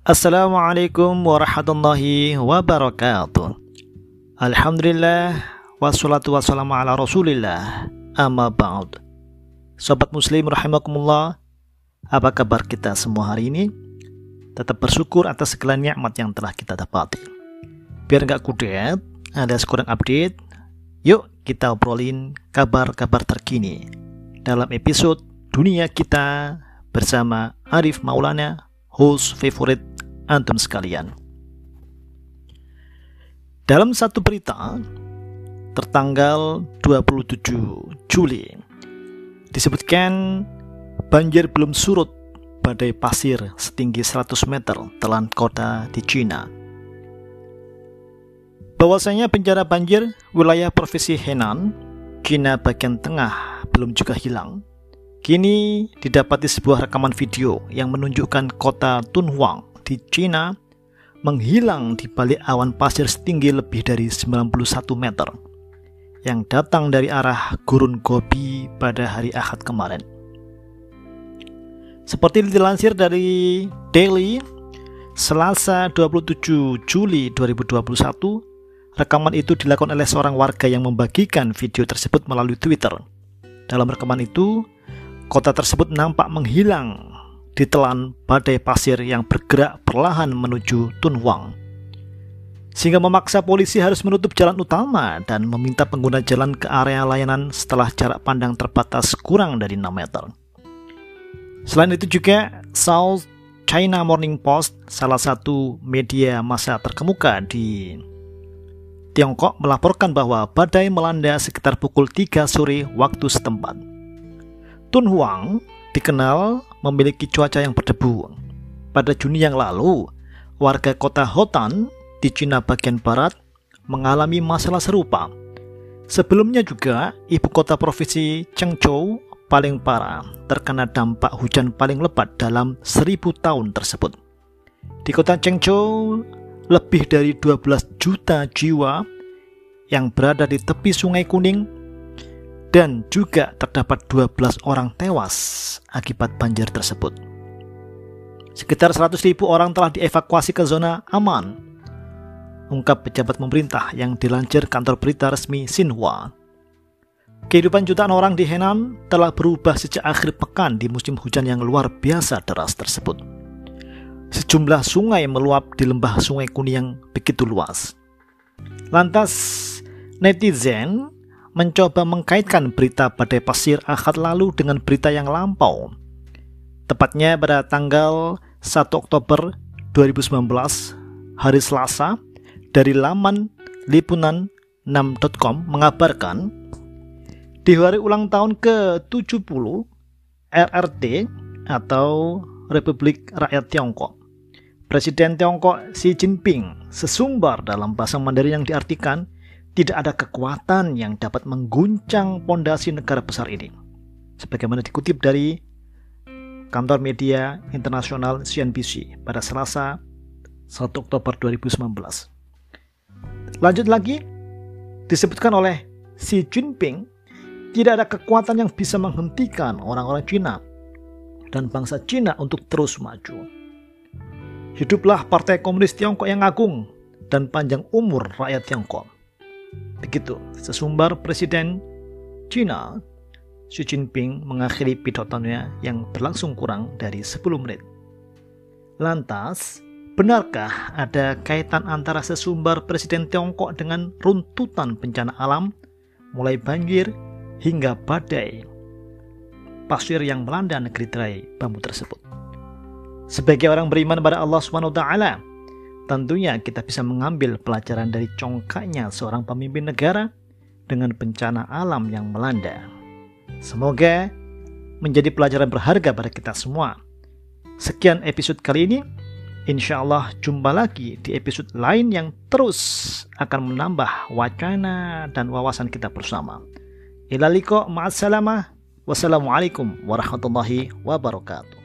Assalamualaikum warahmatullahi wabarakatuh. Alhamdulillah Wassalatu wassalamu ala rasulillah. Amma ba'd Sobat muslim rahimakumullah Apa kabar kita semua hari ini? Tetap bersyukur atas segala nikmat yang telah kita dapati. Biar nggak kudet Ada sekurang update Yuk kita obrolin kabar-kabar terkini Dalam episode Dunia Kita Bersama Arif Maulana host favorite antum sekalian. Dalam satu berita tertanggal 27 Juli disebutkan banjir belum surut badai pasir setinggi 100 meter telan kota di Cina. Bahwasanya bencana banjir wilayah provinsi Henan, Cina bagian tengah belum juga hilang. Kini didapati sebuah rekaman video yang menunjukkan kota Tunhuang di Cina menghilang di balik awan pasir setinggi lebih dari 91 meter yang datang dari arah gurun Gobi pada hari Ahad kemarin. Seperti dilansir dari Daily, Selasa 27 Juli 2021, rekaman itu dilakukan oleh seorang warga yang membagikan video tersebut melalui Twitter. Dalam rekaman itu, kota tersebut nampak menghilang ditelan badai pasir yang bergerak perlahan menuju Tunhuang. Sehingga memaksa polisi harus menutup jalan utama dan meminta pengguna jalan ke area layanan setelah jarak pandang terbatas kurang dari 6 meter. Selain itu juga South China Morning Post, salah satu media massa terkemuka di Tiongkok melaporkan bahwa badai melanda sekitar pukul 3 sore waktu setempat. Tunhuang dikenal memiliki cuaca yang berdebu. Pada Juni yang lalu, warga kota Hotan di Cina bagian barat mengalami masalah serupa. Sebelumnya juga, ibu kota provinsi Chengzhou paling parah terkena dampak hujan paling lebat dalam seribu tahun tersebut. Di kota Chengzhou, lebih dari 12 juta jiwa yang berada di tepi sungai kuning dan juga terdapat 12 orang tewas akibat banjir tersebut. Sekitar 100 ribu orang telah dievakuasi ke zona aman, ungkap pejabat pemerintah yang dilansir kantor berita resmi Xinhua. Kehidupan jutaan orang di Henan telah berubah sejak akhir pekan di musim hujan yang luar biasa deras tersebut. Sejumlah sungai meluap di lembah Sungai Kuning yang begitu luas. Lantas, netizen mencoba mengkaitkan berita badai pasir akad lalu dengan berita yang lampau. Tepatnya pada tanggal 1 Oktober 2019, hari Selasa, dari laman lipunan6.com mengabarkan di hari ulang tahun ke-70 RRT atau Republik Rakyat Tiongkok. Presiden Tiongkok Xi Jinping sesumbar dalam bahasa Mandarin yang diartikan tidak ada kekuatan yang dapat mengguncang pondasi negara besar ini. Sebagaimana dikutip dari kantor media internasional CNBC pada Selasa 1 Oktober 2019. Lanjut lagi, disebutkan oleh Xi Jinping, tidak ada kekuatan yang bisa menghentikan orang-orang Cina dan bangsa Cina untuk terus maju. Hiduplah Partai Komunis Tiongkok yang agung dan panjang umur rakyat Tiongkok. Begitu, sesumbar Presiden China Xi Jinping mengakhiri pidatonya yang berlangsung kurang dari 10 menit. Lantas, benarkah ada kaitan antara sesumbar Presiden Tiongkok dengan runtutan bencana alam, mulai banjir hingga badai pasir yang melanda negeri tirai bambu tersebut? Sebagai orang beriman pada Allah taala, Tentunya kita bisa mengambil pelajaran dari congkaknya seorang pemimpin negara dengan bencana alam yang melanda. Semoga menjadi pelajaran berharga pada kita semua. Sekian episode kali ini. Insya Allah jumpa lagi di episode lain yang terus akan menambah wacana dan wawasan kita bersama. Ilaliko ma'assalamah. Wassalamualaikum warahmatullahi wabarakatuh.